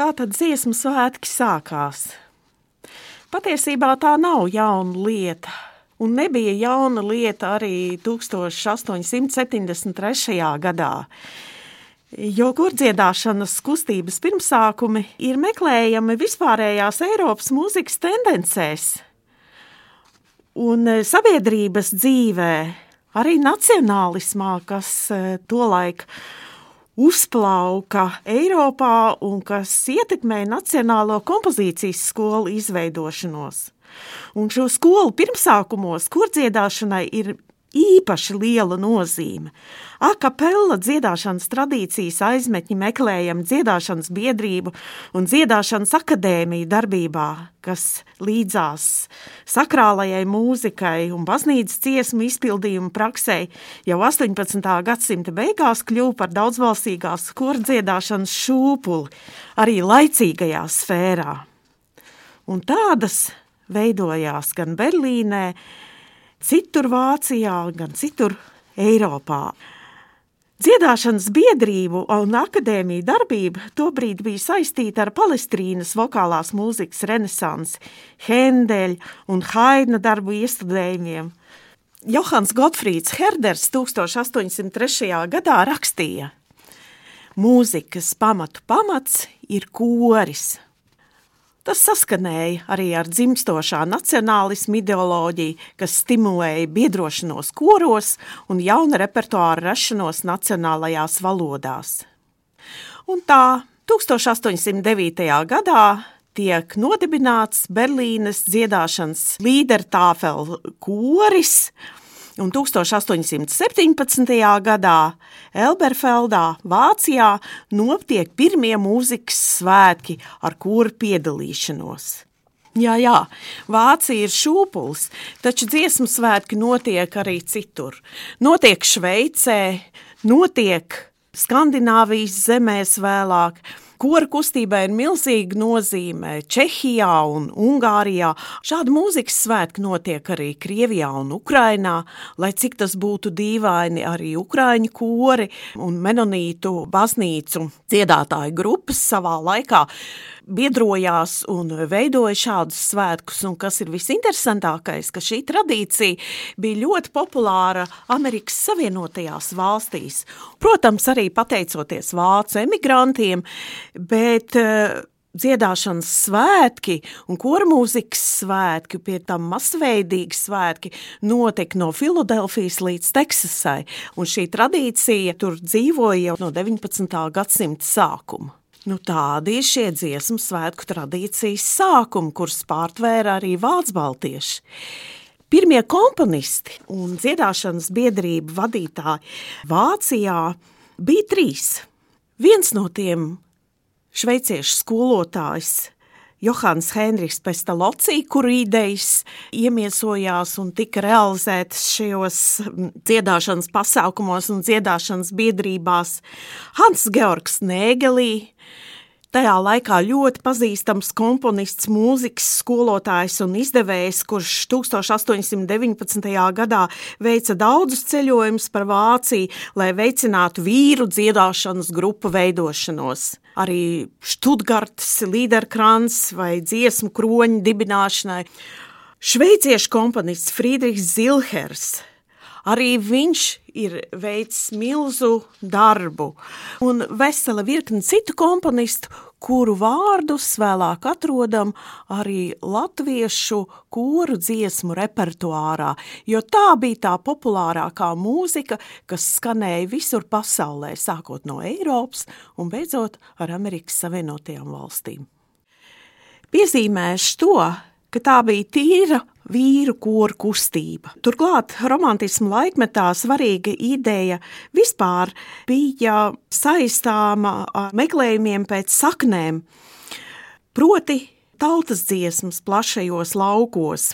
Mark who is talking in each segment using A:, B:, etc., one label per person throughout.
A: Kā tad dziesmu svētki sākās? Patiesībā tā nav jauna lieta, un nebija jauna lieta arī 1873. gadā. Jo kurdziedāšanas kustības pirmsākumi ir meklējami vispārējās Eiropas mūzikas tendencēs un e, sabiedrības dzīvē, arī nacionālismā, kas e, tolaik uzplauka Eiropā un kas ietekmēja Nacionālo kompozīcijas skolu izveidošanos. Un šo skolu pirmsākumos kurdziedāšanai ir īpaši liela nozīme. Akapella dziedāšanas tradīcijas aizmetņi meklējam dziedāšanas biedrību un dziedāšanas akadēmiju darbībā, kas līdzās sakrālajai mūzikai un baznīcas ciesmu izpildījumu praksē jau 18. gadsimta beigās kļuva par daudzvalstīgās kordziedāšanas šūpuli arī laicīgajā sfērā. Un tādas veidojās gan Berlīnē, citur Vācijā, gan citur Eiropā. Dziedāšanas biedrību un akadēmiju darbība tobrīd bija saistīta ar Palestrīnas vokālās mūzikas renesansi, Hendeļa un Haidna darbu iestudējumiem. Johans Gotfrīds Herders 1803. gadā rakstīja: Mūzikas pamatu pamats ir koris, Tas saskanēja arī ar dzimstošā nacionālismu ideoloģiju, kas stimulēja biedrošanos koros un jauna repertuāra rašanos nacionālajās valodās. Un tā 1809. gadā tiek nodibināts Berlīnes dziedāšanas līdertāfel koris, un 1817. gadā Elberfeldā, Vācijā, notiek pirmie mūzikas svētki ar kuru piedalīšanos. Jā, jā, Vācija ir šūpulis, taču dziesmu svētki notiek arī citur. Notiek Šveicē, notiek Skandināvijas zemēs vēlāk, Kora kustībai ir milzīga nozīme Čehijā un Ungārijā. Šādi mūzikas svētki notiek arī Krievijā un Ukrainā, lai cik tas būtu dīvaini arī Ukraiņu kori un menonītu baznīcu dziedātāju grupas savā laikā biedrojās un veidoja šādus svētkus. Un kas ir visinteresantākais, ka šī tradīcija bija ļoti populāra Amerikas Savienotajās valstīs. Protams, arī pateicoties vācu emigrantiem, bet uh, dziedāšanas svētki un kormūzikas svētki, pie tam masveidīgi svētki, notika no Filadelfijas līdz Teksasai, un šī tradīcija tur dzīvoja jau no 19. gadsimta sākuma. Nu, tādi ir šie dziesmu svētku tradīcijas sākumi, kurus pārtvēra arī Vācu baltieši. Pirmie komponisti un dziedāšanas biedrību vadītāji Vācijā bija trīs. Viens no tiem šveiciešu skolotājs Johans Henriks Pestalocī, kuru idejas iemiesojās un tika realizētas šajos dziedāšanas pasākumos un dziedāšanas biedrībās. Hans Georgs Nēgelī, Tajā laikā ļoti pazīstams komponists, mūzikas skolotājs un izdevējs, kurš 1819. gadā veica daudzus ceļojumus par Vāciju, lai veicinātu vīru dziedāšanas grupu veidošanos. Arī Študgarts, Līderkrans vai dziesmu kroņu dibināšanai. Šveiciešu komponists Friedrichs Zilhers Arī viņš ir veicis milzu darbu, un vesela virkne citu komponistu, kuru vārdus vēlāk atrodam arī latviešu koru dziesmu repertuārā, jo tā bija tā populārākā mūzika, kas skanēja visur pasaulē, sākot no Eiropas un beidzot ar Amerikas Savienotajām valstīm. Piezīmēšu to, ka tā bija tīra vīru koru kustība. Turklāt romantismu laikmetā svarīga ideja vispār bija saistāma ar meklējumiem pēc saknēm, proti tautas dziesmas plašajos laukos.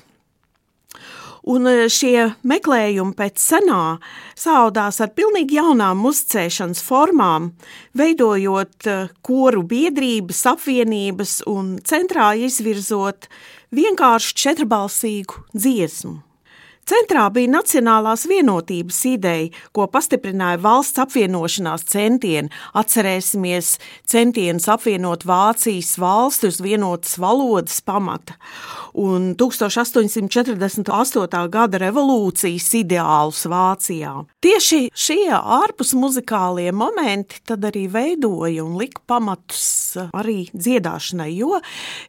A: Un šie meklējumi pēc senā saudās ar pilnīgi jaunām muzicēšanas formām, veidojot koru biedrības, apvienības un centrā izvirzot vienkārši četrbalsīgu dziesmu. Centrā bija nacionālās vienotības ideja, ko pastiprināja valsts apvienošanās centieni. Atcerēsimies centienus apvienot Vācijas valsti uz vienotas valodas pamata un 1848. gada revolūcijas ideālus Vācijā. Tieši šie ārpus muzikālie momenti tad arī veidoja un lika pamatus arī dziedāšanai, jo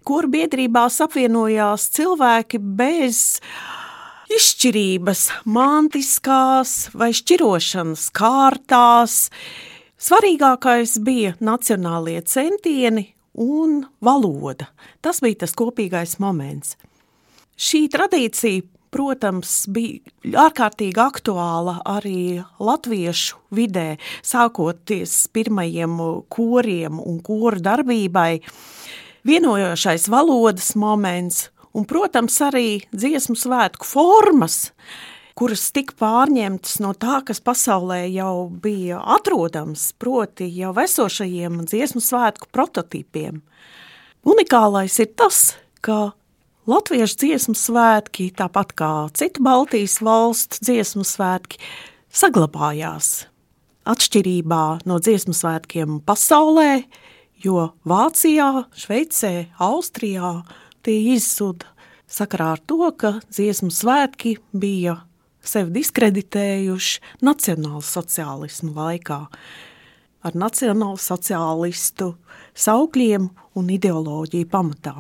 A: koru biedrībās apvienojās cilvēki bez izšķirības, mantiskās vai šķirošanas kārtās. Svarīgākais bija nacionālie centieni un valoda. Tas bija tas kopīgais moments. Šī tradīcija, protams, bija ārkārtīgi aktuāla arī latviešu vidē, sākoties pirmajiem koriem un koru darbībai. Vienojošais valodas moments un, protams, arī dziesmu svētku formas, kuras tika pārņemtas no tā, kas pasaulē jau bija atrodams, proti jau esošajiem dziesmu svētku prototipiem. Unikālais ir tas, ka latviešu dziesmu svētki, tāpat kā citu Baltijas valstu dziesmu svētki, saglabājās. Atšķirībā no dziesmu svētkiem pasaulē, jo Vācijā, Šveicē, Austrijā tie izzuda sakarā ar to, ka dziesmu svētki bija sevi diskreditējuši nacionālu sociālismu laikā ar nacionālu sociālistu saukļiem un ideoloģiju pamatā.